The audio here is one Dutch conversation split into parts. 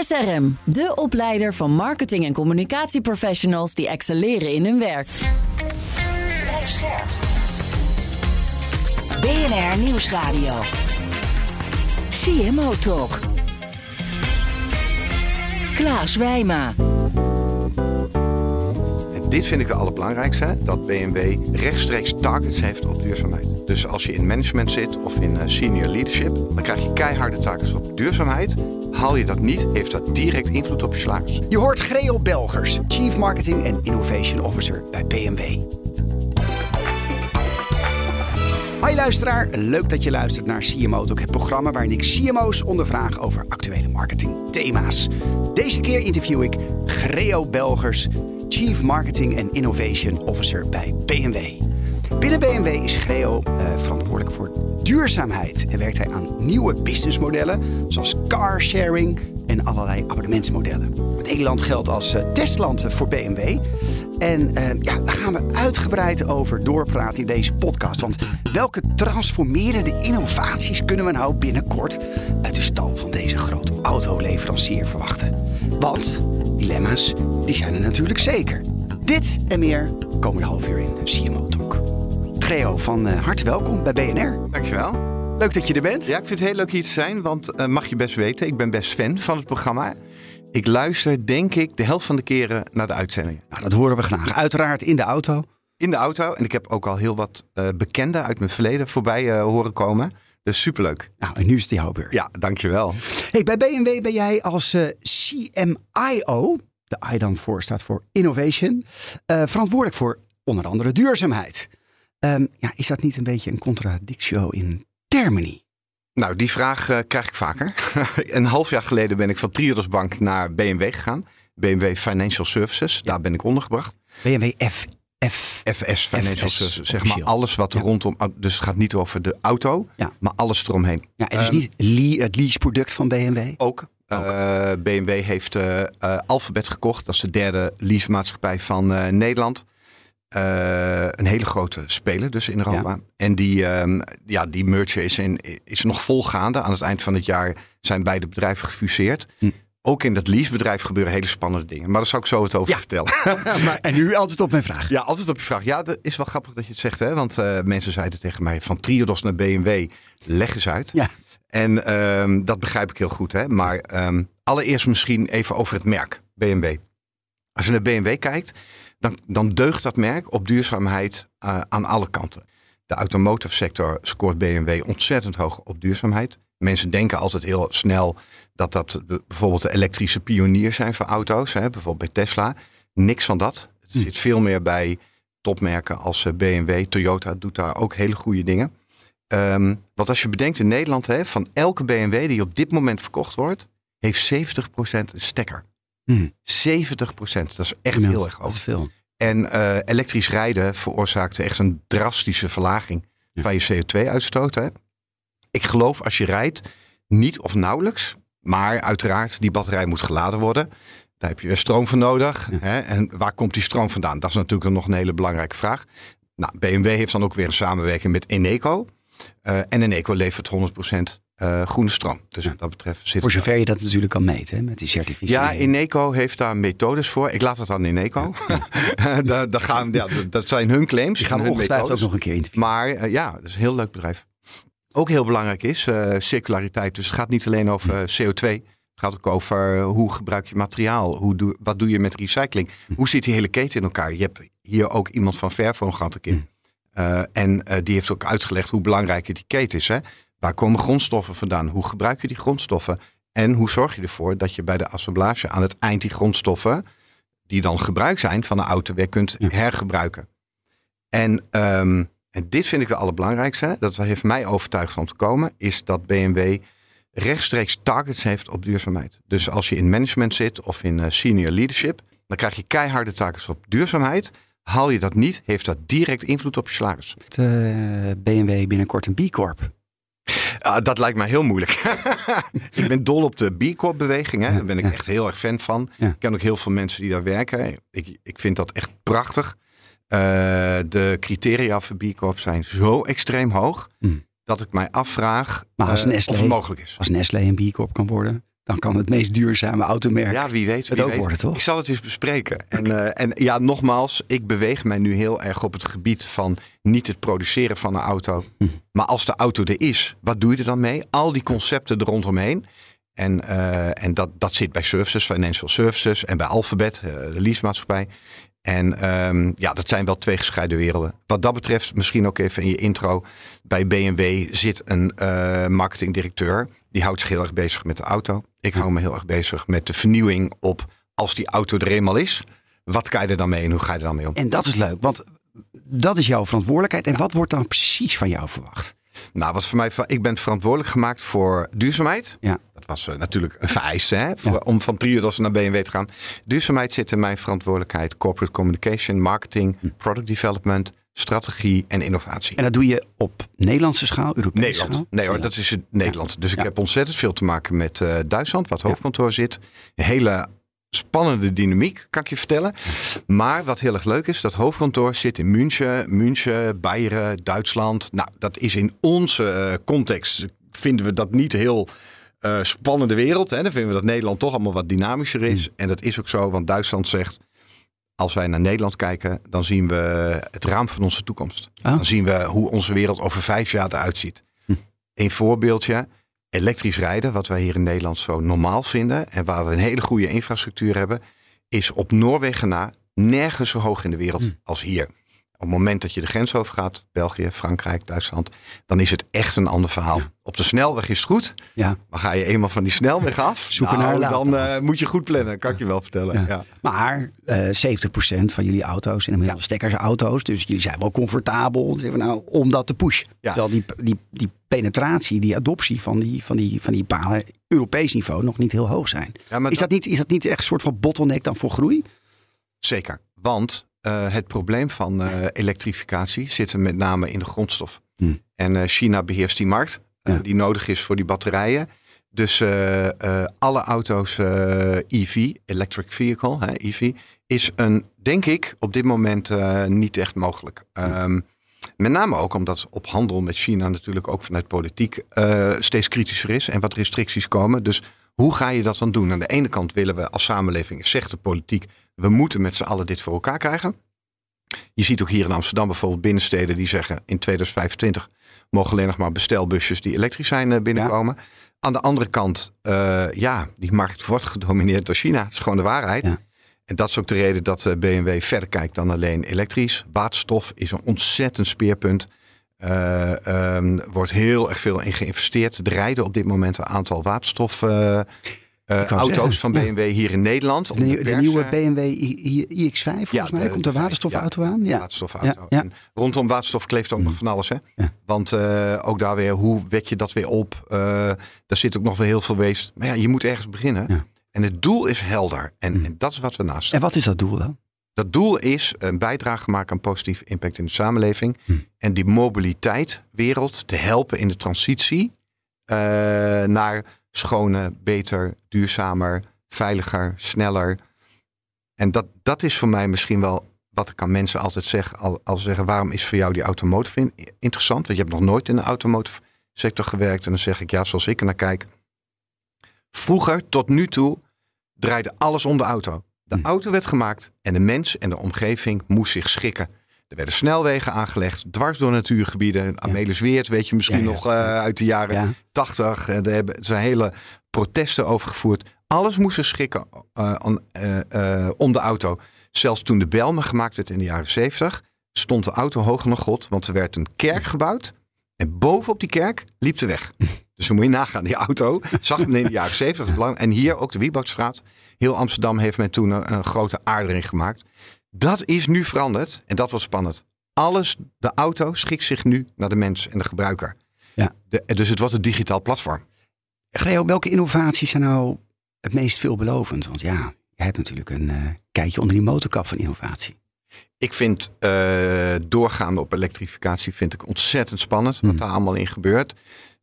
SRM, de opleider van marketing- en communicatieprofessionals die excelleren in hun werk. Blijf scherp. BNR Nieuwsradio. CMO Talk. Klaas Wijma. Dit vind ik de allerbelangrijkste, dat BMW rechtstreeks targets heeft op duurzaamheid. Dus als je in management zit of in eh, senior leadership, dan krijg je keiharde targets op duurzaamheid. Haal je dat niet, heeft dat direct invloed op je salaris. Je hoort Greo Belgers, Chief Marketing en Innovation Officer bij BMW. Hoi luisteraar, leuk dat je luistert naar CMO Talk, het programma waarin ik CMO's ondervraag over actuele marketingthema's. Deze keer interview ik Greo Belgers, Chief Marketing and Innovation Officer bij BMW. Binnen BMW is Greo eh, verantwoordelijk voor duurzaamheid en werkt hij aan nieuwe businessmodellen zoals carsharing en allerlei abonnementsmodellen. Nederland geldt als eh, testland voor BMW. En eh, ja, daar gaan we uitgebreid over doorpraten in deze podcast. Want welke transformerende innovaties kunnen we nou binnenkort uit de stal van deze grote autoleverancier verwachten? Want dilemma's, die zijn er natuurlijk zeker. Dit en meer komende half uur in CMO Talk. Geo, van uh, harte welkom bij BNR. Dankjewel. Leuk dat je er bent. Ja, ik vind het heel leuk hier te zijn, want uh, mag je best weten, ik ben best fan van het programma. Ik luister, denk ik, de helft van de keren naar de uitzendingen. Nou, dat horen we graag. Uiteraard in de auto. In de auto. En ik heb ook al heel wat uh, bekenden uit mijn verleden voorbij horen komen. Dus superleuk. Nou, en nu is die jouw beurt. Ja, dankjewel. Hey, bij BMW ben jij als uh, CMIO, de I dan voor staat voor Innovation, verantwoordelijk voor onder andere duurzaamheid. Um, ja, is dat niet een beetje een contradictio in termini? Nou, die vraag uh, krijg ik vaker. een half jaar geleden ben ik van Triodos Bank naar BMW gegaan. BMW Financial Services, ja. daar ben ik ondergebracht. BMW F, F, FS Financial Services, zeg maar alles wat er ja. rondom... Dus het gaat niet over de auto, ja. maar alles eromheen. Ja, het is um, niet le het leaseproduct van BMW? Ook. ook. Uh, BMW heeft uh, Alphabet gekocht. Dat is de derde leasemaatschappij van Nederland. Een hele grote speler dus in Europa. Ja. En die, um, ja, die merger is, in, is nog volgaande. Aan het eind van het jaar zijn beide bedrijven gefuseerd. Hm. Ook in dat leasebedrijf gebeuren hele spannende dingen. Maar daar zou ik zo het over ja. vertellen. maar, en nu altijd op mijn vraag. Ja, altijd op je vraag. Ja, dat is wel grappig dat je het zegt. Hè? Want uh, mensen zeiden tegen mij van Triodos naar BMW. Leg eens uit. Ja. En um, dat begrijp ik heel goed. Hè? Maar um, allereerst misschien even over het merk BMW. Als je naar BMW kijkt dan, dan deugt dat merk op duurzaamheid uh, aan alle kanten. De automotive sector scoort BMW ontzettend hoog op duurzaamheid. Mensen denken altijd heel snel dat dat bijvoorbeeld de elektrische pioniers zijn voor auto's. Hè, bijvoorbeeld bij Tesla. Niks van dat. Het zit hm. veel meer bij topmerken als BMW. Toyota doet daar ook hele goede dingen. Um, want als je bedenkt in Nederland, hè, van elke BMW die op dit moment verkocht wordt, heeft 70% een stekker. Hmm. 70 procent, dat is echt ja, heel erg hoog. Veel. En uh, elektrisch rijden veroorzaakte echt een drastische verlaging ja. van je CO2-uitstoot. Ik geloof als je rijdt, niet of nauwelijks, maar uiteraard die batterij moet geladen worden. Daar heb je weer stroom voor nodig. Ja. Hè? En waar komt die stroom vandaan? Dat is natuurlijk nog een hele belangrijke vraag. Nou, BMW heeft dan ook weer een samenwerking met Eneco. Uh, en Eneco levert 100% uh, groene stroom. Dus ja. wat dat betreft zit Voor zover je dat natuurlijk kan meten hè, met die certificering. Ja, Eneco heeft daar methodes voor. Ik laat dat aan Eneco. Ja. daar, daar gaan, ja, dat zijn hun claims. Die gaan we ongetwijfeld ook nog een keer interviewen. Maar uh, ja, dat is een heel leuk bedrijf. Ook heel belangrijk is uh, circulariteit. Dus het gaat niet alleen over uh, CO2. Het gaat ook over hoe gebruik je materiaal. Hoe doe, wat doe je met recycling? Hoe zit die hele keten in elkaar? Je hebt hier ook iemand van Fairphone gehad een keer. Uh, en uh, die heeft ook uitgelegd hoe belangrijk die keten is. Hè? Waar komen grondstoffen vandaan? Hoe gebruik je die grondstoffen? En hoe zorg je ervoor dat je bij de assemblage aan het eind die grondstoffen, die dan gebruikt zijn van de auto, weer kunt hergebruiken? En, um, en dit vind ik de allerbelangrijkste. Dat heeft mij overtuigd om te komen, is dat BMW rechtstreeks targets heeft op duurzaamheid. Dus als je in management zit of in uh, senior leadership, dan krijg je keiharde targets op duurzaamheid. Haal je dat niet, heeft dat direct invloed op je salaris. Het, eh, BMW binnenkort een B Corp. Ah, dat lijkt mij heel moeilijk. ik ben dol op de B Corp beweging. Hè. Ja, Daar ben ik ja. echt heel erg fan van. Ja. Ik ken ook heel veel mensen die daar werken. Ik, ik vind dat echt prachtig. Eh, de criteria voor B Corp zijn zo extreem hoog. Hmm. Dat ik mij afvraag eh, of het mogelijk is. Als Nestlé een B Corp kan worden, dan kan het meest duurzame automerk Ja, wie weet. het wie ook weet. worden, toch? Ik zal het eens bespreken. En, eh, en ja, nogmaals, ik beweeg mij nu heel erg op het gebied van niet het produceren van een auto. Hm. Maar als de auto er is, wat doe je er dan mee? Al die concepten er rondomheen. En, en dat, dat zit bij services, financial services en bij Alphabet, de leasemaatschappij. En ehm, ja, dat zijn wel twee gescheiden werelden. Wat dat betreft, misschien ook even in je intro. Bij BMW zit een eh, marketingdirecteur. Die houdt zich heel erg bezig met de auto. Ik hou me heel erg bezig met de vernieuwing op als die auto er eenmaal is. Wat kan je er dan mee en hoe ga je er dan mee om? En dat is leuk, want dat is jouw verantwoordelijkheid. En wat wordt dan precies van jou verwacht? Nou, wat voor mij, ik ben verantwoordelijk gemaakt voor duurzaamheid. Ja. Dat was eh, natuurlijk een vereiste hè, voor, Ja. om van Triodos naar BMW te gaan. Duurzaamheid zit in mijn verantwoordelijkheid. Corporate communication, marketing, Hm. product development, strategie en innovatie. En dat doe je op Nederlandse schaal, Europese Nederland. schaal? Nee hoor, dat is het Nederland. Dus ik heb ontzettend veel te maken met eh, Duitsland, wat hoofdkantoor zit. Een hele spannende dynamiek, kan ik je vertellen. Maar wat heel erg leuk is, dat hoofdkantoor zit in München, München, Beieren, Duitsland. Nou, dat is in onze eh, context, vinden we dat niet heel eh, spannende wereld. Hè? Dan vinden we dat Nederland toch allemaal wat dynamischer is. En dat is ook zo, want Duitsland zegt... Als wij naar Nederland kijken, dan zien we het raam van onze toekomst. Ah. Dan zien we hoe onze wereld over vijf jaar eruit ziet. Hm. Een voorbeeldje, elektrisch rijden, wat wij hier in Nederland zo normaal vinden en waar we een hele goede infrastructuur hebben, is op Noorwegen na nergens zo hoog in de wereld Hm. als hier. Op het moment dat je de grens overgaat, België, Frankrijk, Duitsland, dan is het echt een ander verhaal. Op de snelweg is het goed, Ja. maar ga je eenmaal van die snelweg af, Zoeken nou, naar dan eh, moet je goed plannen, kan ik je wel vertellen. Ja. Maar eh 70% van jullie auto's zijn inmiddels stekkersauto's. Dus jullie zijn wel comfortabel nou, om dat te pushen. Terwijl die, die, die penetratie, die adoptie van die, van, die, van die palen Europees niveau nog niet heel hoog zijn. Is dat, niet, is dat niet echt een soort van bottleneck dan voor groei? Zeker, want eh, het probleem van eh, elektrificatie zit er met name in de grondstof. Hm. En eh, China beheerst die markt Ja. die nodig is voor die batterijen. Dus alle auto's EV, electric vehicle, hè, EV, is een, denk ik, op dit moment niet echt mogelijk. Ehm, met name ook omdat op handel met China natuurlijk ook vanuit politiek steeds kritischer is en wat restricties komen. Dus hoe ga je dat dan doen? Aan de ene kant willen we als samenleving, zegt de politiek, we moeten met z'n allen dit voor elkaar krijgen. Je ziet ook hier in Amsterdam bijvoorbeeld binnensteden die zeggen in 2025 mogen alleen nog maar bestelbusjes die elektrisch zijn eh, binnenkomen. Aan de andere kant, eh, ja, die markt wordt gedomineerd door China. Dat is gewoon de waarheid. Ja. En dat is ook de reden dat eh, BMW verder kijkt dan alleen elektrisch. Waterstof is een ontzettend speerpunt. Eh, ehm, wordt heel erg veel in geïnvesteerd. Er rijden op dit moment een aantal waterstof eh, auto's zeggen, van ja. BMW hier in Nederland. De, de de pers, nieuwe eh, BMW I- I- iX5 volgens Ja, mij komt de waterstofauto aan. Ja. waterstofauto. En rondom waterstof kleeft ook nog van alles. Hè? Want eh, ook daar weer, hoe wek je dat weer op? Eh, daar zit ook nog weer heel veel weest. Maar ja, je moet ergens beginnen. En het doel is helder. En, Mm. en dat is wat we naast. En wat is dat doel dan? Dat doel is een bijdrage maken aan positief impact in de samenleving. Hm. En die mobiliteitwereld te helpen in de transitie naar schone, beter, duurzamer, veiliger, sneller. En dat, dat is voor mij misschien wel wat ik aan mensen altijd zeg. Al, als ze zeggen, waarom is voor jou die automotive in- interessant? Want je hebt nog nooit in de automotive sector gewerkt. En dan zeg ik, ja, zoals ik er naar kijk. Vroeger, tot nu toe, draaide alles om de auto. De Hm. auto werd gemaakt en de mens en de omgeving moest zich schikken. Er werden snelwegen aangelegd, dwars door natuurgebieden. Amelisweert, weet je misschien nog eh, uit de jaren Ja. 80. Eh, Er hebben- er zijn hele protesten over gevoerd. Alles moest zich schikken eh, om de auto. Zelfs toen de Belmen gemaakt werd in de jaren 70, stond de auto hoger dan God. Want er werd een kerk gebouwd. En bovenop die kerk liep de weg. Dus dan moet je nagaan. Die auto zag men in de jaren 70. dat is belangrijk. En hier ook de Wieboudstraat. Heel Amsterdam heeft men toen een, een grote aardering gemaakt. Dat is nu veranderd. En dat was spannend. Alles, de auto schikt zich nu naar de mens en de gebruiker. Ja. De, dus het wordt een digitaal platform. Greo, welke innovaties zijn nou het meest veelbelovend? Want ja, jij hebt natuurlijk een eh kijkje onder die motorkap van innovatie. Ik vind uh, doorgaande op elektrificatie vind ik ontzettend spannend wat daar allemaal in gebeurt.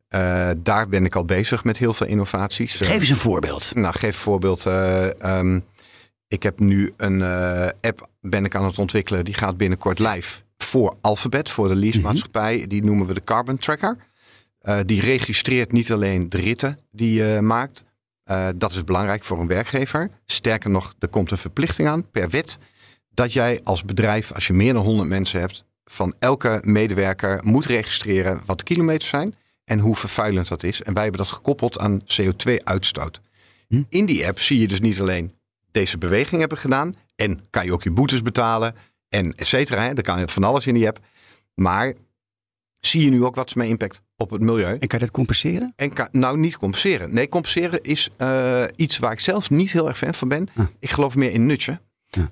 Uh, daar ben ik al bezig met heel veel innovaties. Geef eens een voorbeeld. Nou, geef een voorbeeld. Uh, um, ik heb nu een app ben ik aan het ontwikkelen. Die gaat binnenkort live voor Alphabet, voor de leasemaatschappij. Mm -hmm. Die noemen we de Carbon Tracker. die registreert niet alleen de ritten die je maakt. dat is belangrijk voor een werkgever. Sterker nog, er komt een verplichting aan per wet dat jij als bedrijf, als je meer dan 100 mensen hebt, van elke medewerker moet registreren wat de kilometers zijn en hoe vervuilend dat is. En wij hebben dat gekoppeld aan CO2-uitstoot. Hm? In die app zie je dus niet alleen deze beweging hebben gedaan en kan je ook je boetes betalen en et cetera. Dan kan je van alles in die app. Maar zie je nu ook wat is mijn impact op het milieu. En kan je dat compenseren? En kan, nou, niet compenseren. Nee, compenseren is uh, iets waar ik zelf niet heel erg fan van ben. Ah. Ik geloof meer in nutje.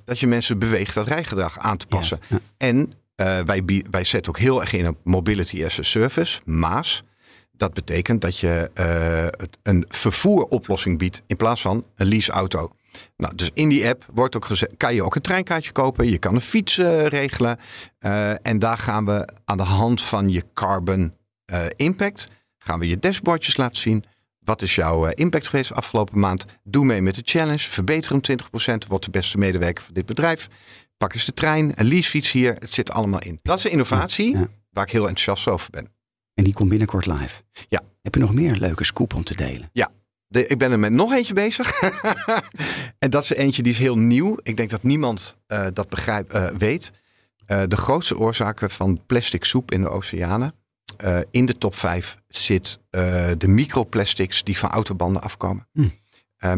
Dat je mensen beweegt dat rijgedrag aan te passen. Ja. En uh, wij, wij zetten ook heel erg in op mobility as a service, MAAS. Dat betekent dat je uh, een vervoeroplossing biedt in plaats van een leaseauto. Nou, dus in die app wordt ook kan je ook een treinkaartje kopen. Je kan een fiets uh, regelen. en daar gaan we aan de hand van je carbon impact... gaan we je dashboardjes laten zien wat is jouw eh, impact geweest afgelopen maand? Doe mee met de challenge. Verbeter hem 20%. Word de beste medewerker van dit bedrijf. Pak eens de trein, een leasefiets hier. Het zit allemaal in. Dat is een innovatie waar ik heel enthousiast over ben. En die komt binnenkort live. Ja. Heb je nog meer leuke scoop om te delen? Ja. De, ik ben er met nog eentje bezig. en dat is eentje die is heel nieuw. Ik denk dat niemand uh, dat begrijpt, uh, weet. Uh, de grootste oorzaken van plastic soep in de oceanen in de top 5 zit de microplastics die van autobanden afkomen. Hm.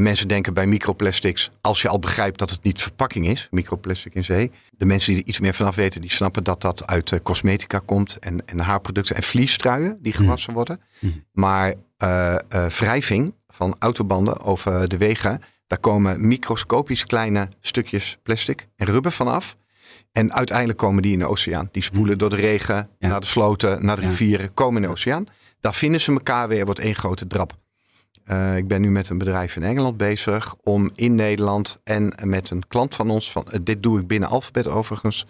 Mensen denken bij microplastics, als je al begrijpt dat het niet verpakking is, microplastic in zee. De mensen die er iets meer vanaf weten, die snappen dat dat uit cosmetica komt en, en haarproducten en vliestruien die gewassen hm. worden. Hm. Maar wrijving van autobanden over de wegen, daar komen microscopisch kleine stukjes plastic en rubber vanaf. En uiteindelijk komen die in de oceaan. Die spoelen door de regen, naar de sloten, naar de rivieren, komen in de oceaan. Daar vinden ze elkaar weer, wordt één grote drap. Uh, ik ben nu met een bedrijf in Engeland bezig om in Nederland en met een klant van ons, van, uh, dit doe ik binnen Alphabet overigens,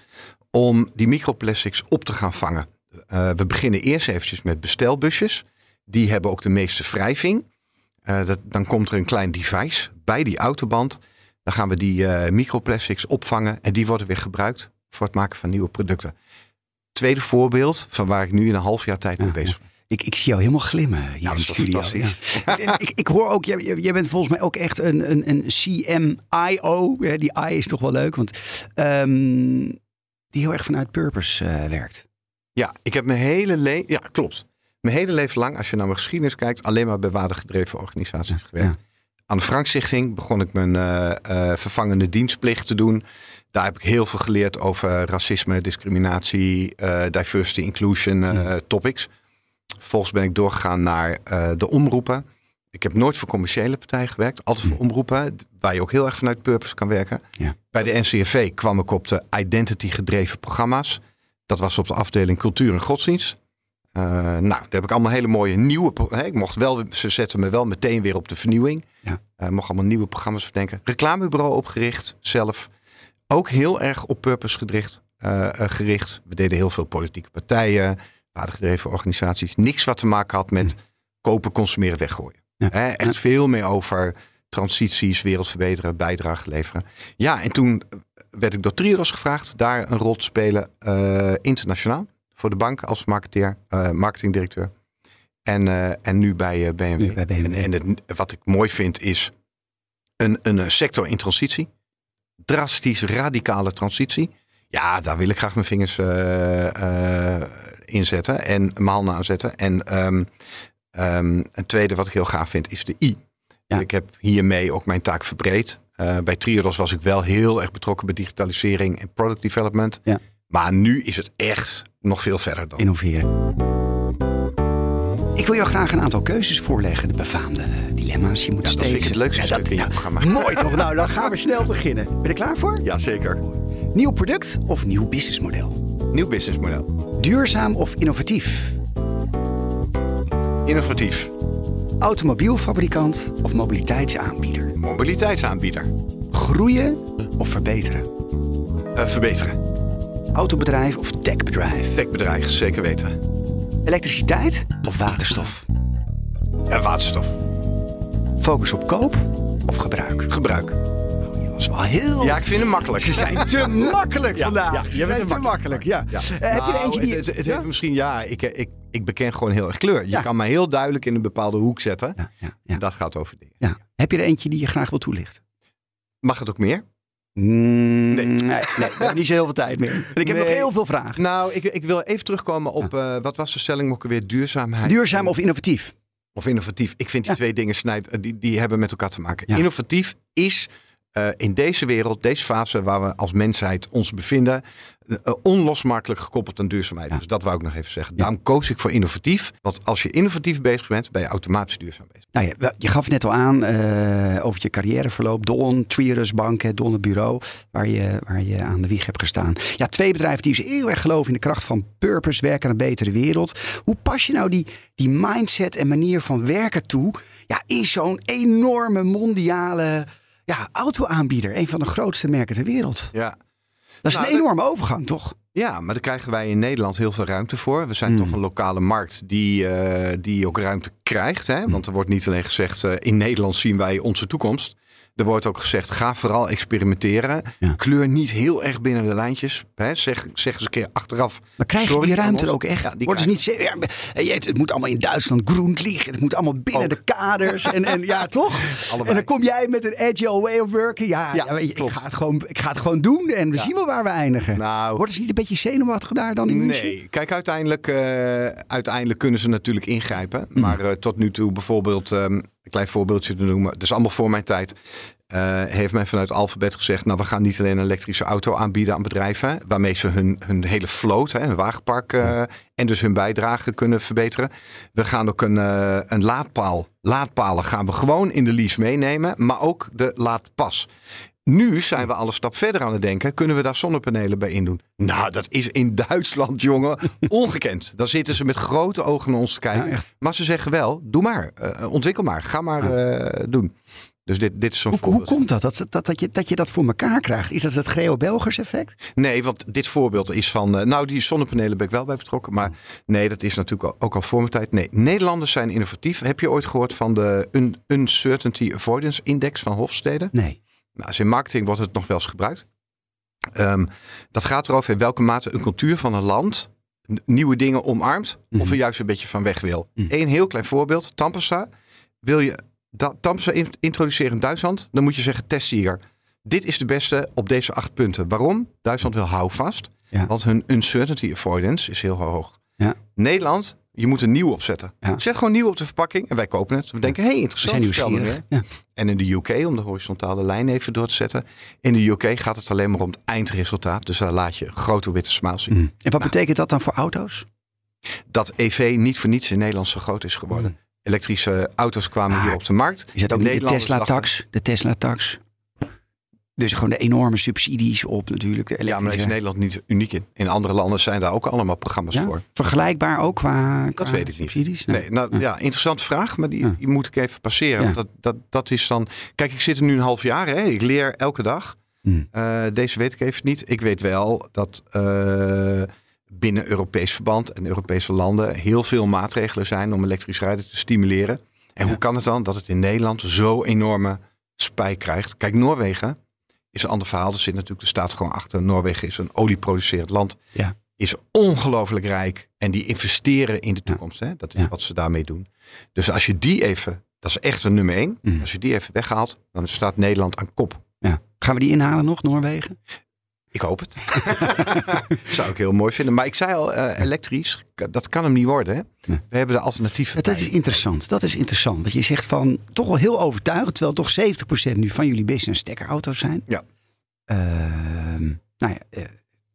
om die microplastics op te gaan vangen. Uh, we beginnen eerst eventjes met bestelbusjes. Die hebben ook de meeste wrijving. Dat, dan komt er een klein device bij die autoband. Dan gaan we die uh, microplastics opvangen en die worden weer gebruikt voor het maken van nieuwe producten. Tweede voorbeeld van waar ik nu in een half jaar tijd mee bezig ben. Ik, ik zie jou helemaal glimmen hier nou, in de studio. Ja. ik, ik hoor ook, jij, jij bent volgens mij ook echt een, een, een CMIO. Die I is toch wel leuk, want um, die heel erg vanuit purpose uh, werkt. Ja, ik heb mijn hele leven, ja klopt. Mijn hele leven lang, als je naar mijn geschiedenis kijkt, alleen maar bij waardegedreven organisaties gewerkt. Ja. Aan de Frank Stichting begon ik mijn uh, uh, vervangende dienstplicht te doen. Daar heb ik heel veel geleerd over racisme, discriminatie, uh, diversity, inclusion ja. topics. Vervolgens ben ik doorgegaan naar de omroepen. Ik heb nooit voor commerciële partijen gewerkt, altijd voor omroepen, waar je ook heel erg vanuit purpose kan werken. Ja. Bij de NCRV kwam ik op de identity gedreven programma's. Dat was op de afdeling cultuur en godsdienst. Uh, nou, daar heb ik allemaal hele mooie nieuwe. Hè, ik mocht wel, ze zetten me wel meteen weer op de vernieuwing. Ja. Uh, mocht allemaal nieuwe programma's bedenken. Reclamebureau opgericht, zelf. Ook heel erg op purpose gericht. Uh, gericht. We deden heel veel politieke partijen, waardegedreven organisaties. Niks wat te maken had met kopen, consumeren, weggooien. Ja. Hè, echt veel meer over transities, wereld verbeteren, bijdrage leveren. Ja, en toen werd ik door Triodos gevraagd daar een rol te spelen internationaal voor de bank als marketeer, uh, marketingdirecteur. En, uh, en nu bij uh, BMW. Nu bij BMW. En, en het, wat ik mooi vind is een, een sector in transitie. Drastisch, radicale transitie. Ja, daar wil ik graag mijn vingers inzetten en mijn handen aan zetten. En um, um, een tweede wat ik heel gaaf vind is de I. Ja. Ik heb hiermee ook mijn taak verbreed. bij Triodos was ik wel heel erg betrokken bij digitalisering en product development. Ja. Maar nu is het echt nog veel verder dan. Innoveren. Ik wil jou graag een aantal keuzes voorleggen. De befaamde dilemma's. Je moet ja, steeds... Dat vind ik het leukste Ja, stuk in je ja, programma. Mooi toch? Nou, dan gaan we snel beginnen. Ben je er klaar voor? Ja, zeker. Nieuw product of nieuw businessmodel? Nieuw businessmodel. Duurzaam of innovatief? Innovatief. Automobielfabrikant of mobiliteitsaanbieder? Mobiliteitsaanbieder. Groeien of verbeteren? Eh, verbeteren. Autobedrijf of techbedrijf? Techbedrijf, zeker weten. Elektriciteit of waterstof? En waterstof. Focus op koop of gebruik? Gebruik. Is wel heel... Ja, ik vind hem makkelijk. Ze zijn te makkelijk Ja, vandaag. ja, Ze zijn te makkelijk, ja. Ja. Eh, heb je er Nou, eentje die... Het, het, het ja? heeft misschien, ja, ik, ik, ik beken gewoon heel erg kleur. Je kan mij heel duidelijk in een bepaalde hoek zetten. Ja, ja, ja. En dat gaat over dingen. Ja. Heb je er eentje die je graag wil toelichten? Mag het ook meer? Mm, Nee. nee. nee, we hebben niet zo heel veel tijd meer. En ik heb Nee. nog heel veel vragen. Nou, ik, ik wil even terugkomen op, eh, wat was de stelling ook alweer? Duurzaamheid. Duurzaam of innovatief? Of innovatief. Ik vind die Ja. twee dingen snijden, die, die hebben met elkaar te maken. Ja. Innovatief is eh, in deze wereld, deze fase waar we als mensheid ons bevinden, eh, onlosmakelijk gekoppeld aan duurzaamheid. Ja. Dus dat wou ik nog even zeggen. Ja. Daarom koos ik voor innovatief. Want als je innovatief bezig bent, ben je automatisch duurzaam bezig. Nou ja, je gaf net al aan over je carrièreverloop. Don, Trierus Bank, Don het bureau, waar je, waar je aan de wieg hebt gestaan. Ja, twee bedrijven die dus heel erg geloven in de kracht van purpose, werken aan een betere wereld. Hoe pas je nou die, die mindset en manier van werken toe ja, in zo'n enorme mondiale ja, auto-aanbieder? Een van de grootste merken ter wereld. Ja. Dat is Nou, een enorme overgang, toch? Ja, maar daar krijgen wij in Nederland heel veel ruimte voor. We zijn Mm. toch een lokale markt die, eh, die ook ruimte krijgt. Hè? Want er wordt niet alleen gezegd, eh, in Nederland zien wij onze toekomst. Er wordt ook gezegd, ga vooral experimenteren. Ja. Kleur niet heel erg binnen de lijntjes. Hè? Zeg, zeg eens een keer achteraf. Maar krijg je die ruimte er ook echt? Ja, Wordt dus niet ja, het, het moet allemaal in Duitsland groen liggen. Het moet allemaal binnen Ook. de kaders. En, en ja, toch? Allebei. En dan kom jij met een agile way of working. Ja, Ja, ik, ga het gewoon, ik ga het gewoon doen. En we zien wel waar we eindigen. Nou, Worden ze niet een beetje zenuwachtig daar dan in München? Nee, kijk, uiteindelijk, eh, uiteindelijk kunnen ze natuurlijk ingrijpen. Mm. Maar eh, tot nu toe bijvoorbeeld, ehm, een klein voorbeeldje te noemen. Dat is allemaal voor mijn tijd. eh, heeft men vanuit Alphabet gezegd, nou we gaan niet alleen een elektrische auto aanbieden aan bedrijven. Waarmee ze hun, hun hele vloot, hè, hun wagenpark eh, en dus hun bijdrage kunnen verbeteren. We gaan ook een, eh, een laadpaal, laadpalen gaan we gewoon in de lease meenemen. Maar ook de laadpas. Nu zijn we al een stap verder aan het denken. Kunnen we daar zonnepanelen bij indoen? Nou, dat is in Duitsland, jongen, ongekend. Dan zitten ze met grote ogen naar ons te kijken. Ja, maar ze zeggen wel, doe maar. eh, ontwikkel maar. Ga maar eh, doen. Dus dit, dit is zo'n Hoe, hoe komt dat? Dat, dat, dat, je, dat je dat voor elkaar krijgt? Is dat het Geo-Belgers effect? Nee, want dit voorbeeld is van... eh, nou, die zonnepanelen ben ik wel bij betrokken. Maar nee, dat is natuurlijk al- ook al voor mijn tijd. Nee, Nederlanders zijn innovatief. Heb je ooit gehoord van de Un- Uncertainty Avoidance Index van Hofstede? Nee. Nou, dus in marketing wordt het nog wel eens gebruikt. Ehm, dat gaat erover in welke mate een cultuur van een land nieuwe dingen omarmt of Mhm. er juist een beetje van weg wil. Mhm. Eén heel klein voorbeeld, Tampesta. Wil je da- Tampesta in- introduceren in Duitsland, dan moet je zeggen testsieger. Dit is de beste op deze acht punten. Waarom? Duitsland wil houvast, Ja. want hun uncertainty avoidance is heel hoog. Ja. Nederland, je moet een nieuw opzetten. Ja. Zet gewoon nieuw op de verpakking en wij kopen het. We denken, hé, hey, We interessant. zijn nieuwsgierig. meer. Ja. En in de UK, om de horizontale lijn even door te zetten. In de UK gaat het alleen maar om het eindresultaat. Dus daar laat je grote witte smaal zien. Mm. En wat betekent dat dan voor auto's? Dat EV niet voor niets in Nederland zo groot is geworden. Elektrische auto's kwamen Ah, hier op de markt. Is dat ook De Tesla-tax? De Tesla-tax? Dus gewoon de enorme subsidies op natuurlijk de Ja, maar is. Nederland niet uniek in. In andere landen zijn daar ook allemaal programma's Ja? voor. Vergelijkbaar ook qua, Dat weet ik niet. subsidies? Nee, nou ja, interessante vraag, maar die, moet ik even passeren. Want dat, dat, dat is dan. Kijk, ik zit er nu een half jaar. Hè? Ik leer elke dag. Hmm. Eh, deze weet ik even niet. Ik weet wel dat eh, binnen Europees verband en Europese landen heel veel maatregelen zijn om elektrisch rijden te stimuleren. En Ja. hoe kan het dan dat het in Nederland zo enorme spijk krijgt? Kijk, Noorwegen is een ander verhaal. Er zit natuurlijk de staat gewoon achter. Noorwegen is een olieproducerend land. Ja. Is ongelooflijk rijk. En die investeren in de Ja. toekomst. Hè? Dat is Ja. wat ze daarmee doen. Dus als je die even, dat is echt een nummer één. Mm. Als je die even weghaalt, dan staat Nederland aan kop. Ja. Gaan we die inhalen nog, Noorwegen? Ik hoop het. Zou ik heel mooi vinden. Maar ik zei al, eh, elektrisch, dat kan hem niet worden. Hè? Nee. We hebben de alternatieven. Ja, dat bij. is interessant. Dat is interessant. Want je zegt van toch wel heel overtuigend, terwijl toch 70% nu van jullie business stekkerauto's zijn. Ja. Ehm, nou ja, eh,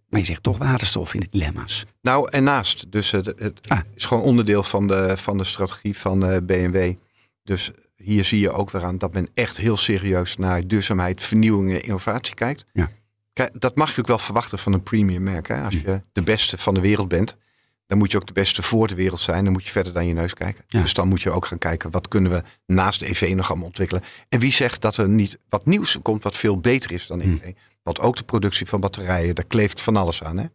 maar je zegt toch waterstof in de dilemma's. Nou, en naast. Dus het het Ah. is gewoon onderdeel van de, van de strategie van eh, BMW. Dus hier zie je ook weer aan dat men echt heel serieus naar duurzaamheid, vernieuwing en innovatie kijkt. Ja. Kijk, dat mag je ook wel verwachten van een premium merk. Hè? Als je de beste van de wereld bent, dan moet je ook de beste voor de wereld zijn. Dan moet je verder dan je neus kijken. Ja. Dus dan moet je ook gaan kijken, wat kunnen we naast EV nog allemaal ontwikkelen. En wie zegt dat er niet wat nieuws komt wat veel beter is dan Hmm. EV. Want ook de productie van batterijen, daar kleeft van alles aan. Hè?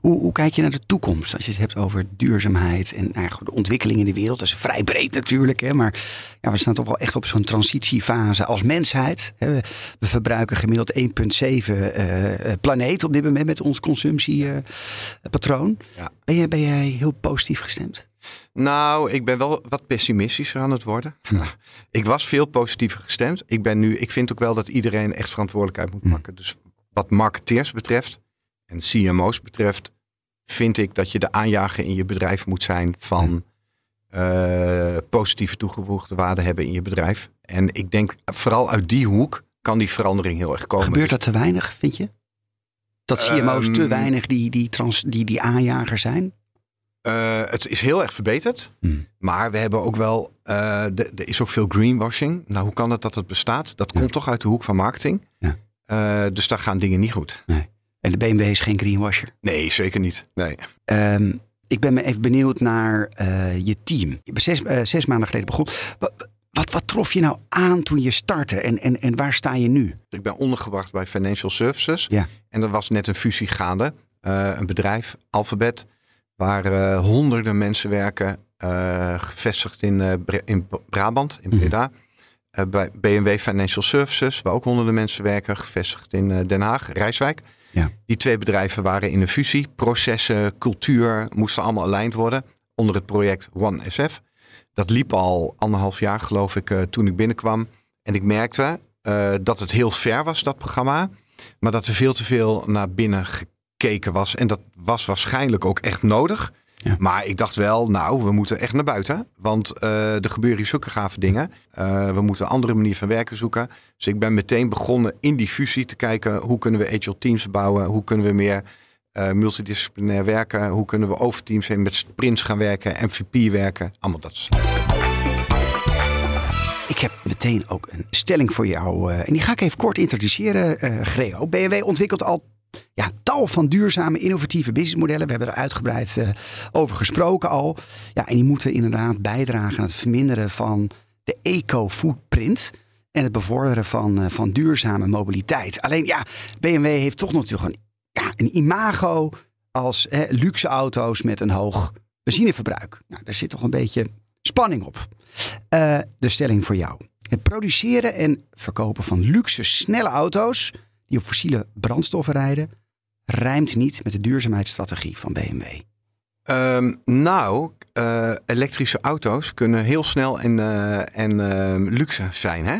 Hoe, hoe kijk je naar de toekomst als je het hebt over duurzaamheid en nou ja, de ontwikkeling in de wereld? Dat is vrij breed natuurlijk, hè, maar ja, we staan toch wel echt op zo'n transitiefase als mensheid. Hè. We, we verbruiken gemiddeld 1,7 eh, eh, planeet op dit moment met ons consumptiepatroon. Ja. ben, jij, ben jij heel positief gestemd? Nou, ik ben wel wat pessimistischer aan het worden. ik was veel positiever gestemd. Ik ben nu, ik vind ook wel dat iedereen echt verantwoordelijkheid moet pakken. Dus wat marketeers betreft en CMO's betreft, vind ik dat je de aanjager in je bedrijf moet zijn van eh, positieve toegevoegde waarde hebben in je bedrijf. En ik denk vooral uit die hoek kan die verandering heel erg komen. Gebeurt dat te weinig, vind je? Dat CMO's te Ehm, weinig die, die, trans, die, die aanjager zijn? Eh, het is heel erg verbeterd. Hmm. Maar we hebben ook wel, eh, er is ook veel greenwashing. Nou, hoe kan het dat het bestaat? Dat Ja. komt toch uit de hoek van marketing. Ja. Dus daar gaan dingen niet goed. En de BMW is geen greenwasher. Nee, zeker niet. Nee. Ehm, ik ben me even benieuwd naar eh, je team. Je bent zes, eh, zes maanden geleden begonnen. Wat, wat, wat trof je nou aan toen je startte en, en, en waar sta je nu? Ik ben ondergebracht bij Financial Services. Ja. En er was net een fusie gaande. Eh, een bedrijf, Alphabet, waar honderden mensen werken. gevestigd in, in Brabant, in Mhm. Breda. Bij BMW Financial Services, waar ook honderden mensen werken. Gevestigd in Den Haag, Rijswijk. Ja. Die twee bedrijven waren in een fusie. Processen, cultuur moesten allemaal aligned worden. Onder het project One SF. Dat liep al anderhalf jaar, geloof ik, eh, toen ik binnenkwam. En ik merkte eh, dat het heel ver was, dat programma. Maar dat er veel te veel naar binnen gekeken was. En dat was waarschijnlijk ook echt nodig. Ja. Maar ik dacht wel, nou, we moeten echt naar buiten. Want eh, er gebeuren hier zulke gave dingen. Eh, we moeten een andere manier van werken zoeken. Dus ik ben meteen begonnen in die fusie te kijken... hoe kunnen we agile teams bouwen? Hoe kunnen we meer eh, multidisciplinair werken? Hoe kunnen we over teams heen met sprints gaan werken? MVP werken? Allemaal dat soort Ik heb meteen ook een stelling voor jou. en die ga ik even kort introduceren, Greo. BMW ontwikkelt al ja, tal van duurzame, innovatieve businessmodellen. We hebben er uitgebreid eh, over gesproken al. Ja, en die moeten inderdaad bijdragen aan het verminderen van de eco-footprint. En het bevorderen van, eh, van duurzame mobiliteit. Alleen ja, BMW heeft toch natuurlijk een, ja, een imago als hè, luxe auto's met een hoog benzineverbruik. Nou, daar zit toch een beetje spanning op. Eh, de stelling voor jou. Het produceren en verkopen van luxe, snelle auto's die op fossiele brandstoffen rijden, rijmt niet met de duurzaamheidsstrategie van BMW. Ehm, nou, eh, elektrische auto's kunnen heel snel en, eh, en ehm, luxe zijn. Hè?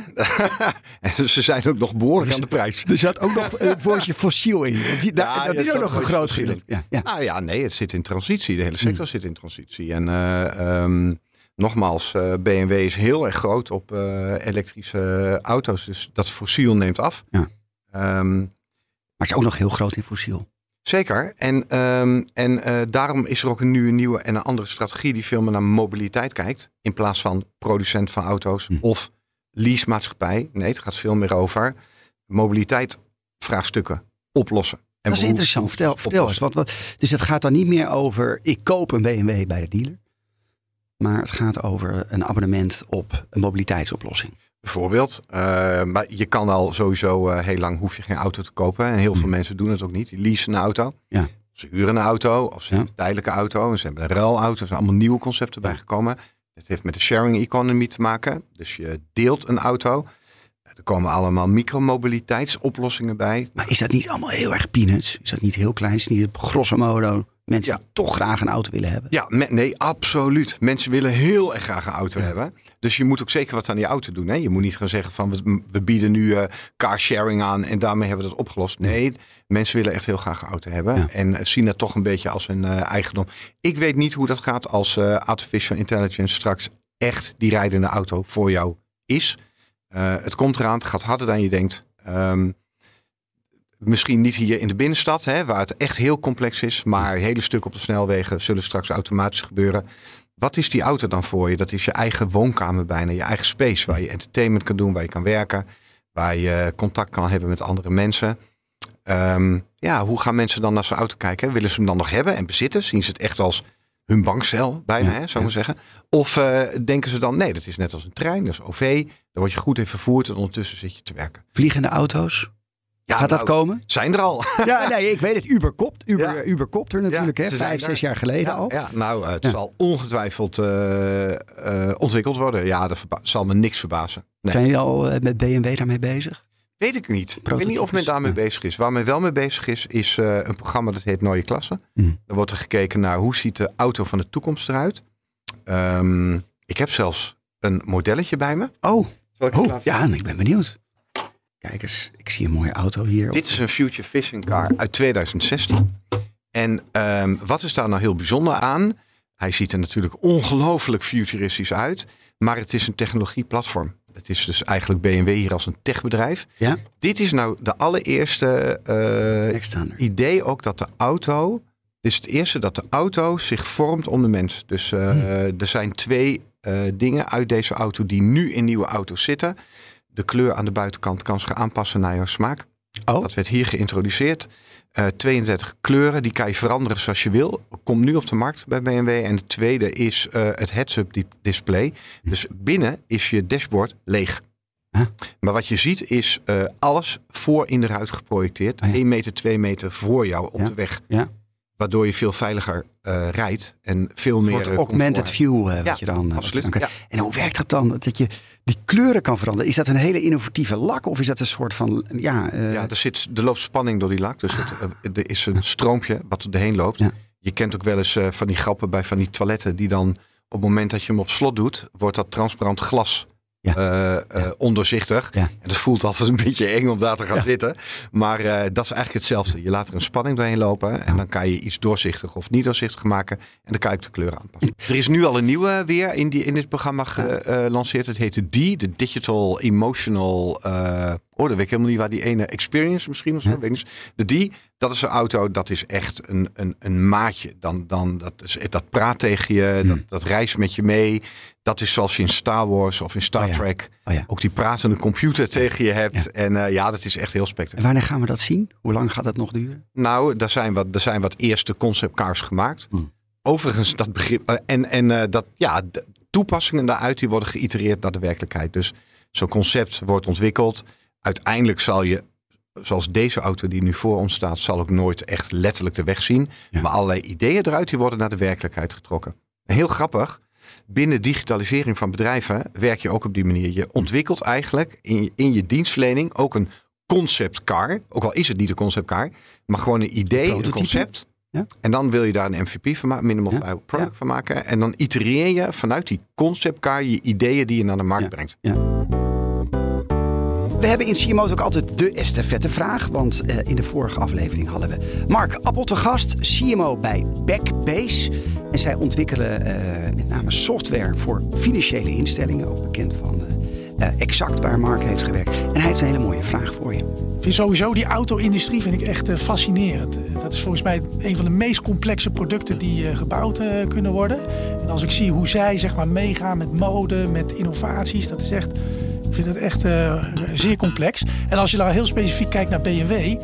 en ze zijn ook nog behoorlijk aan de prijs. Er zat ook nog het woordje fossiel in. Die, daar- dat is ook nog een groot verschil. Ja, ja. Nou ja, nee, het zit in transitie. De hele sector zit in transitie. En eh, ehm, nogmaals, BMW is heel erg groot op elektrische auto's. Dus dat fossiel neemt af. Ja. Ehm, Maar het is ook nog heel groot in fossiel. Zeker. En, ehm, en eh, daarom is er ook een nieuwe, nieuwe en een andere strategie die veel meer naar mobiliteit kijkt. In plaats van producent van auto's Hm. of leasemaatschappij. Nee, het gaat veel meer over mobiliteit vraagstukken oplossen. En dat is interessant. Vertel, vertel eens. Wat, wat, dus het gaat dan niet meer over ik koop een BMW bij de dealer. Maar het gaat over een abonnement op een mobiliteitsoplossing. Bijvoorbeeld. Eh, maar je kan al sowieso eh, heel lang hoef je geen auto te kopen. En heel veel Hm. mensen doen het ook niet. Die leasen een auto. Ja. Ze huren een auto of ze Ja. hebben een tijdelijke auto. En ze hebben een ruilauto. Er zijn allemaal nieuwe concepten Ja. bijgekomen. Het heeft met de sharing economy te maken. Dus je deelt een auto. Er komen allemaal micromobiliteitsoplossingen bij. Maar is dat niet allemaal heel erg peanuts? Is dat niet heel klein? Is het niet grosso modo mensen Ja. die toch graag een auto willen hebben? Ja, nee, absoluut. Mensen willen heel erg graag een auto hebben. Dus je moet ook zeker wat aan die auto doen. Hè? Je moet niet gaan zeggen van we, we bieden nu eh car sharing aan en daarmee hebben we dat opgelost. Nee, mensen willen echt heel graag een auto hebben. En eh, zien het toch een beetje als hun eh, eigendom. Ik weet niet hoe dat gaat als eh, artificial intelligence straks echt die rijdende auto voor jou is. Eh, het komt eraan, het gaat harder dan je denkt. Ehm, misschien niet hier in de binnenstad, hè, waar het echt heel complex is. Maar hele stukken op de snelwegen zullen straks automatisch gebeuren. Wat is die auto dan voor je? Dat is je eigen woonkamer bijna, je eigen space. Waar je entertainment kan doen, waar je kan werken. Waar je contact kan hebben met andere mensen. Ehm, ja, hoe gaan mensen dan naar zo'n auto kijken? Willen ze hem dan nog hebben en bezitten? Zien ze het echt als hun bankcel bijna, Ja, hè, zou ik ja. maar zeggen? Of eh, denken ze dan, nee, dat is net als een trein, dat is OV. Daar word je goed in vervoerd en ondertussen zit je te werken. Vliegende auto's? Ja, Gaat dat nou, komen? Zijn er al. Ja, nee, ik weet het. Uber kopt. Uber, Ja. Uber kopt er natuurlijk, Ja, hè? Vijf, zes jaar geleden al. ja, nou, het Ja. zal ongetwijfeld eh, eh, ontwikkeld worden. Ja, dat zal me niks verbazen. Nee. Zijn jullie al eh, met BMW daarmee bezig? Weet ik niet. Ik weet niet of men daarmee bezig is. Waar men wel mee bezig is, is eh, een programma dat heet Nooie Klasse. Hmm. Dan wordt er gekeken naar hoe ziet de auto van de toekomst eruit. Ehm, ik heb zelfs een modelletje bij me. Oh, het oh ja, en ik ben benieuwd. Kijk eens, ik zie een mooie auto hier. Dit is een Future Vision car uit 2016. En ehm, wat is daar nou heel bijzonder aan? Hij ziet er natuurlijk ongelooflijk futuristisch uit. Maar het is een technologieplatform. Het is dus eigenlijk BMW hier als een techbedrijf. Ja, Dit is nou de allereerste eh, idee ook dat de auto. Dit is het eerste dat de auto zich vormt om de mens. Dus eh, Hmm. er zijn twee eh, dingen uit deze auto die nu in nieuwe auto's zitten. De kleur aan de buitenkant kan zich aanpassen naar jouw smaak. Oh, Dat werd hier geïntroduceerd. Eh 32 kleuren, die kan je veranderen zoals je wil. Komt nu op de markt bij BMW. En de tweede is eh, het heads-up di- display. Dus binnen is je dashboard leeg. Huh? Maar wat je ziet is eh, alles voor in de ruit geprojecteerd. Ah, ja. 1 meter, 2 meter voor jou op Ja. de weg. ja. Waardoor je veel veiliger eh, rijdt en veel Een meer eh, augmented comfort view eh, wat je dan... absoluut, dan kan- ja. En hoe werkt dat dan? Dat je die kleuren kan veranderen. Is dat een hele innovatieve lak? Of is dat een soort van... Ja, Ja, er, zit, er loopt spanning door die lak. Dus het, eh, er is een stroompje wat erheen loopt. Ja. Je kent ook wel eens van die grappen bij van die toiletten. Die dan op het moment dat je hem op slot doet, wordt dat transparant glas Ja. eh, eh, ondoorzichtig. Ja. En dat voelt altijd een beetje eng om daar te gaan Ja. zitten. Maar eh, dat is eigenlijk hetzelfde. Je laat er een spanning doorheen lopen. En dan kan je iets doorzichtig of niet doorzichtig maken. En dan kan je ook de kleur aanpassen. Er is nu al een nieuwe weer in, die, in dit programma gelanceerd. Het heet de D, de Digital Emotional... oh, dan weet ik helemaal niet waar die ene experience misschien of zo. Ja. Weet ik niet. De D, dat is een auto, dat is echt een, een, een maatje. Dan, dan, dat, is, dat praat tegen je, Hmm. dat, dat reist met je mee. Dat is zoals je in Star Wars of in Star Oh ja. Trek Oh ja. ook die pratende computer tegen je hebt. En eh, ja, dat is echt heel En spectaculair. wanneer gaan we dat zien? Hoe lang gaat dat nog duren? Nou, er zijn wat, er zijn wat eerste conceptcars gemaakt. Hmm. Overigens, dat begrip. eh, en en eh, dat, ja, toepassingen daaruit die worden geïtereerd naar de werkelijkheid. Dus zo'n concept wordt ontwikkeld. Uiteindelijk zal je, zoals deze auto die nu voor ons staat, zal ook nooit echt letterlijk de weg zien. Ja. Maar allerlei ideeën eruit die worden naar de werkelijkheid getrokken. En heel grappig. Binnen digitalisering van bedrijven werk je ook op die manier. Je ontwikkelt eigenlijk in je, in je dienstverlening ook een conceptcar. Ook al is het niet een conceptcar, maar gewoon een idee, een concept. Ja. En dan wil je daar een MVP van maken, minimal Ja. viable product Ja. van maken. En dan itereer je vanuit die conceptcar je ideeën die je naar de markt Ja. We hebben in CMO ook altijd de estafette vraag. Want eh, in de vorige aflevering hadden we Mark Appel te gast, CMO bij Backbase. En zij ontwikkelen eh, met name software voor financiële instellingen. Ook bekend van eh, Exact, waar Mark heeft gewerkt. En hij heeft een hele mooie vraag voor je. Ik vind sowieso die auto-industrie vind ik echt fascinerend. Dat is volgens mij een van de meest complexe producten die gebouwd kunnen worden. En als ik zie hoe zij zeg maar, meegaan met mode, met innovaties, dat is echt, ik vind dat echt eh, zeer complex. En als je dan heel specifiek kijkt naar BMW,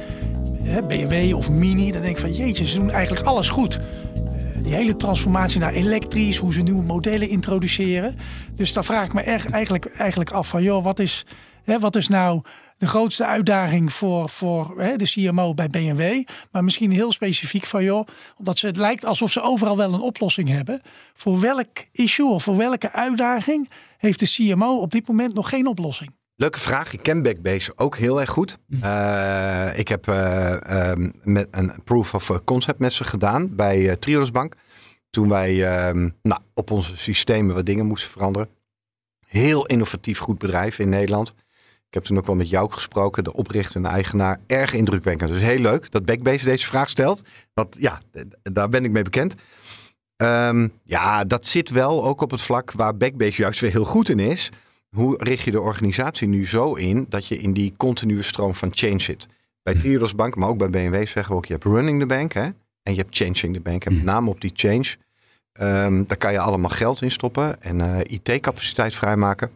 BMW of Mini, dan denk ik van jeetje, ze doen eigenlijk alles goed. Eh, Die hele transformatie naar elektrisch, hoe ze nieuwe modellen introduceren. Dus dan vraag ik me erg, eigenlijk, eigenlijk af van joh, wat is, hè, wat is nou de grootste uitdaging voor, voor hè, de CMO bij BMW. Maar misschien heel specifiek van joh, omdat ze, het lijkt alsof ze overal wel een oplossing hebben. Voor welk issue of voor welke uitdaging heeft de CMO op dit moment nog geen oplossing? Leuke vraag. Ik ken Backbase ook heel erg goed. Eh, ik heb eh, ehm, met een proof of concept met ze gedaan bij eh Triodos Bank. Toen wij ehm, nou, op onze systemen wat dingen moesten veranderen. Heel innovatief goed bedrijf in Nederland. Ik heb toen ook wel met jou gesproken, de oprichter en de eigenaar. Erg indrukwekkend. Dus heel leuk dat Backbase deze vraag stelt. Want ja, daar ben ik mee bekend. Ehm, ja, dat zit wel ook op het vlak waar Backbase juist weer heel goed in is. Hoe richt je de organisatie nu zo in dat je in die continue stroom van change zit? Bij Triodos Bank, maar ook bij BMW zeggen we ook, je hebt running the bank hè, en je hebt changing the bank. En met name op die change, ehm, daar kan je allemaal geld in stoppen en eh, IT-capaciteit vrijmaken.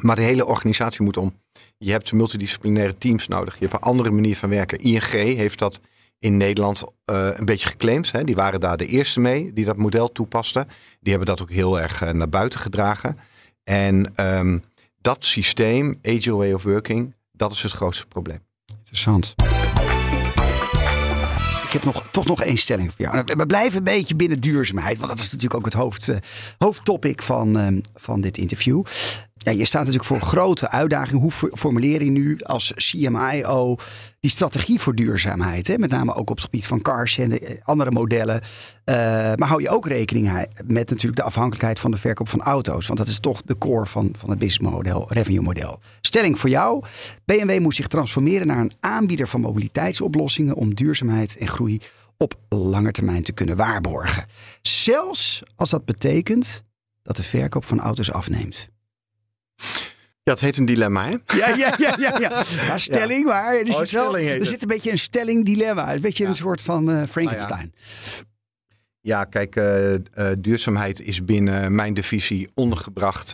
Maar de hele organisatie moet om. Je hebt multidisciplinaire teams nodig. Je hebt een andere manier van werken. ING heeft dat in Nederland eh, een beetje geclaimd. Hè. Die waren daar de eerste mee die dat model toepasten. Die hebben dat ook heel erg eh, naar buiten gedragen. En ehm, dat systeem, agile way of working, dat is het grootste probleem. Interessant. Ik heb nog, toch nog één stelling voor jou. We blijven een beetje binnen duurzaamheid, want dat is natuurlijk ook het hoofd, uh, hoofdtopic van, uh, van dit interview. Je staat natuurlijk voor grote uitdagingen. Hoe formuleer je nu als CMIO die strategie voor duurzaamheid? Hè? Met name ook op het gebied van cars en eh, andere modellen. Uh, maar hou je ook rekening met natuurlijk de afhankelijkheid van de verkoop van auto's. Want dat is toch de core van, van het businessmodel, revenue model. Stelling voor jou. BMW moet zich transformeren naar een aanbieder van mobiliteitsoplossingen om duurzaamheid en groei op lange termijn te kunnen waarborgen. Zelfs als dat betekent dat de verkoop van auto's afneemt. Ja, het heet een dilemma, hè? Ja, ja, ja. ja, ja. stelling, maar er, zit, wel, er zit een beetje een stelling-dilemma. Een beetje een soort van uh, Frankenstein. Ja, kijk, uh, uh, duurzaamheid is binnen mijn divisie ondergebracht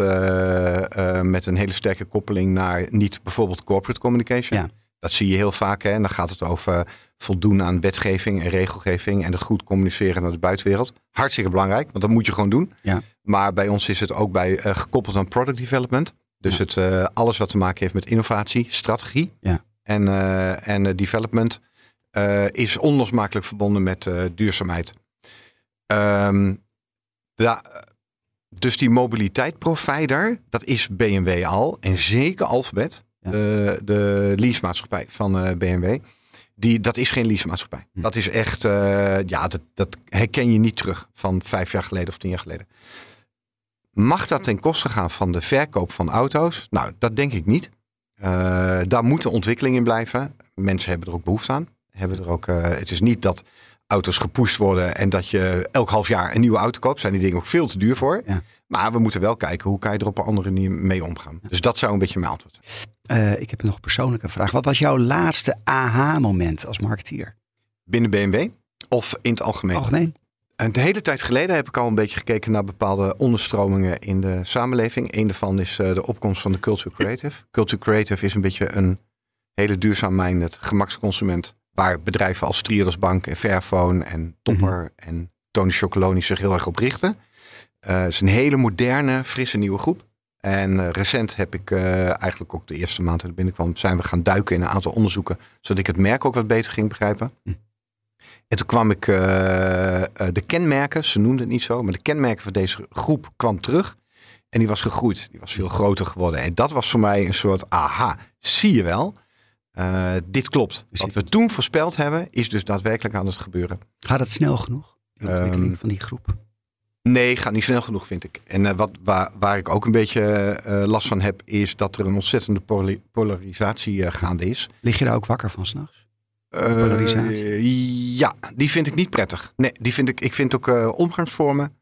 met een hele sterke koppeling naar niet bijvoorbeeld corporate communication. Dat zie je heel vaak. Hè? En dan gaat het over voldoen aan wetgeving en regelgeving en het goed communiceren naar de buitenwereld. Hartstikke belangrijk, want dat moet je gewoon doen. Ja. Maar bij ons is het ook bij gekoppeld aan product development. Dus het, uh, alles wat te maken heeft met innovatie, strategie ja. en, uh, en development is onlosmakelijk verbonden met duurzaamheid. Um, da, dus die mobiliteit provider, dat is BMW al. En zeker Alphabet, ja. de, de leasemaatschappij van BMW. Die, dat is geen leasemaatschappij. Hm. Dat is echt, ja, dat, dat herken je niet terug van vijf jaar geleden of tien jaar geleden. Mag dat ten koste gaan van de verkoop van auto's? Nou, dat denk ik niet. Uh, daar moet een ontwikkeling in blijven. Mensen hebben er ook behoefte aan. Hebben er ook, uh, het is niet dat auto's gepusht worden en dat je elk half jaar een nieuwe auto koopt. Zijn die dingen ook veel te duur voor. Ja. Maar we moeten wel kijken hoe kan je er op een andere manier mee omgaan. Dus dat zou een beetje mijn antwoord zijn. Uh, ik heb nog een persoonlijke vraag. Wat was jouw laatste aha-moment als marketeer? Binnen BMW of in het algemeen? Algemeen. Een hele tijd geleden heb ik al een beetje gekeken naar bepaalde onderstromingen in de samenleving. Een daarvan is eh, de opkomst van de Culture Creative. Culture Creative is een beetje een hele duurzaam-minded gemaksconsument. Waar bedrijven als Triodos Bank en Fairphone en Topper mhm. en Tony Chocoloni zich heel erg op richten. Uh, het is een hele moderne, frisse nieuwe groep. En uh, recent heb ik eigenlijk ook de eerste maand dat ik binnenkwam, zijn we gaan duiken in een aantal onderzoeken. Zodat ik het merk ook wat beter ging begrijpen. Mhm. En toen kwam ik de kenmerken, ze noemden het niet zo, maar de kenmerken van deze groep kwam terug. En die was gegroeid, die was veel groter geworden. En dat was voor mij een soort aha, zie je wel. Uh, dit klopt. Wat we toen voorspeld hebben, is dus daadwerkelijk aan het gebeuren. Gaat het snel genoeg, de ontwikkeling um, van die groep? Nee, gaat niet snel genoeg, vind ik. En uh, wat, waar, waar ik ook een beetje uh, last van heb, is dat er een ontzettende polarisatie gaande is. Lig je daar ook wakker van s'nachts? Uh, ja, die vind ik niet prettig. Nee, die vind ik, ik vind ook omgangsvormen.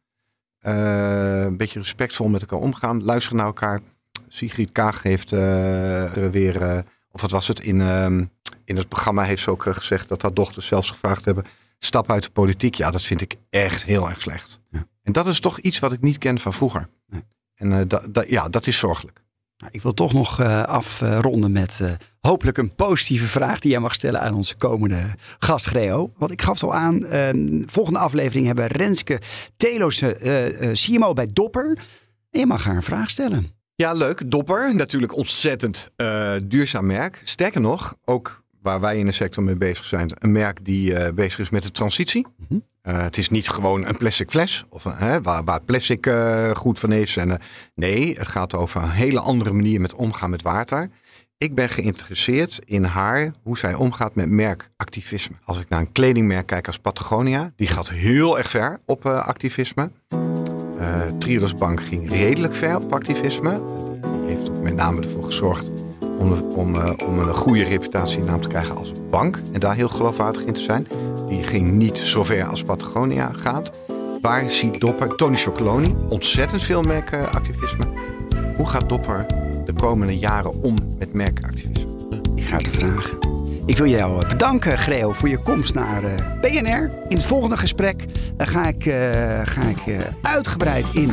Een beetje respectvol met elkaar omgaan. Luisteren naar elkaar. Sigrid Kaag heeft er weer, of wat was het, in, ehm, in het programma heeft ze ook gezegd dat haar dochters zelfs gevraagd hebben. Stap uit de politiek. Ja, dat vind ik echt heel erg slecht. Ja. En dat is toch iets wat ik niet ken van vroeger. Nee. En da, da, ja, dat is zorgelijk. Nou, ik wil toch nog uh, afronden met uh, hopelijk een positieve vraag die jij mag stellen aan onze komende gast Greo. Want ik gaf het al aan, uh, volgende aflevering hebben we Renske Telos, CMO bij Dopper. En je mag haar een vraag stellen. Ja, leuk. Dopper, natuurlijk ontzettend duurzaam merk. Sterker nog, ook waar wij in de sector mee bezig zijn, een merk die bezig is met de transitie. Mm -hmm. Uh, het is niet gewoon een plastic fles of, uh, waar, waar, plastic goed van is. En, nee, het gaat over een hele andere manier met omgaan met water. Ik ben geïnteresseerd in haar, hoe zij omgaat met merkactivisme. Als ik naar een kledingmerk kijk als Patagonia, die gaat heel erg ver op activisme. Triodos Bank ging redelijk ver op activisme. Die heeft ook met name ervoor gezorgd om, om, om een goede reputatie naam te krijgen als bank. En daar heel geloofwaardig in te zijn. Die ging niet zo ver als Patagonia gaat. Waar ziet Dopper, Tony Chocoloni, ontzettend veel merkactivisme. Hoe gaat Dopper de komende jaren om met merkactivisme? Ik ga het vragen. Ik wil jou bedanken, Greo, voor je komst naar eh, BNR. In het volgende gesprek uh, ga ik, ga ik uitgebreid in.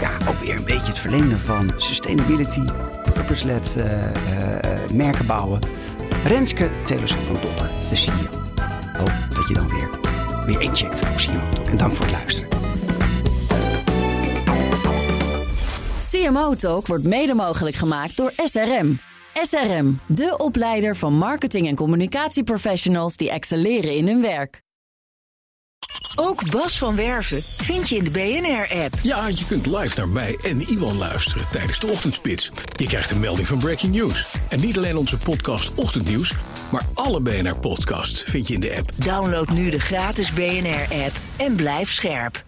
Ja, ook weer een beetje het verlengde van sustainability, purpose-led merken bouwen. Renske Teleson van Dopper, de CEO hoop dat je dan weer, weer incheckt op CMO En dank voor het luisteren. CMO Talk wordt mede mogelijk gemaakt door SRM. SRM, de opleider van marketing- en communicatieprofessionals die excelleren in hun werk. Ook Bas van Werven vind je in de BNR-app. Ja, je kunt live naar mij en Iwan luisteren tijdens de ochtendspits. Je krijgt een melding van Breaking News. En niet alleen onze podcast Ochtendnieuws, maar alle BNR-podcasts vind je in de app. Download nu de gratis BNR-app en blijf scherp.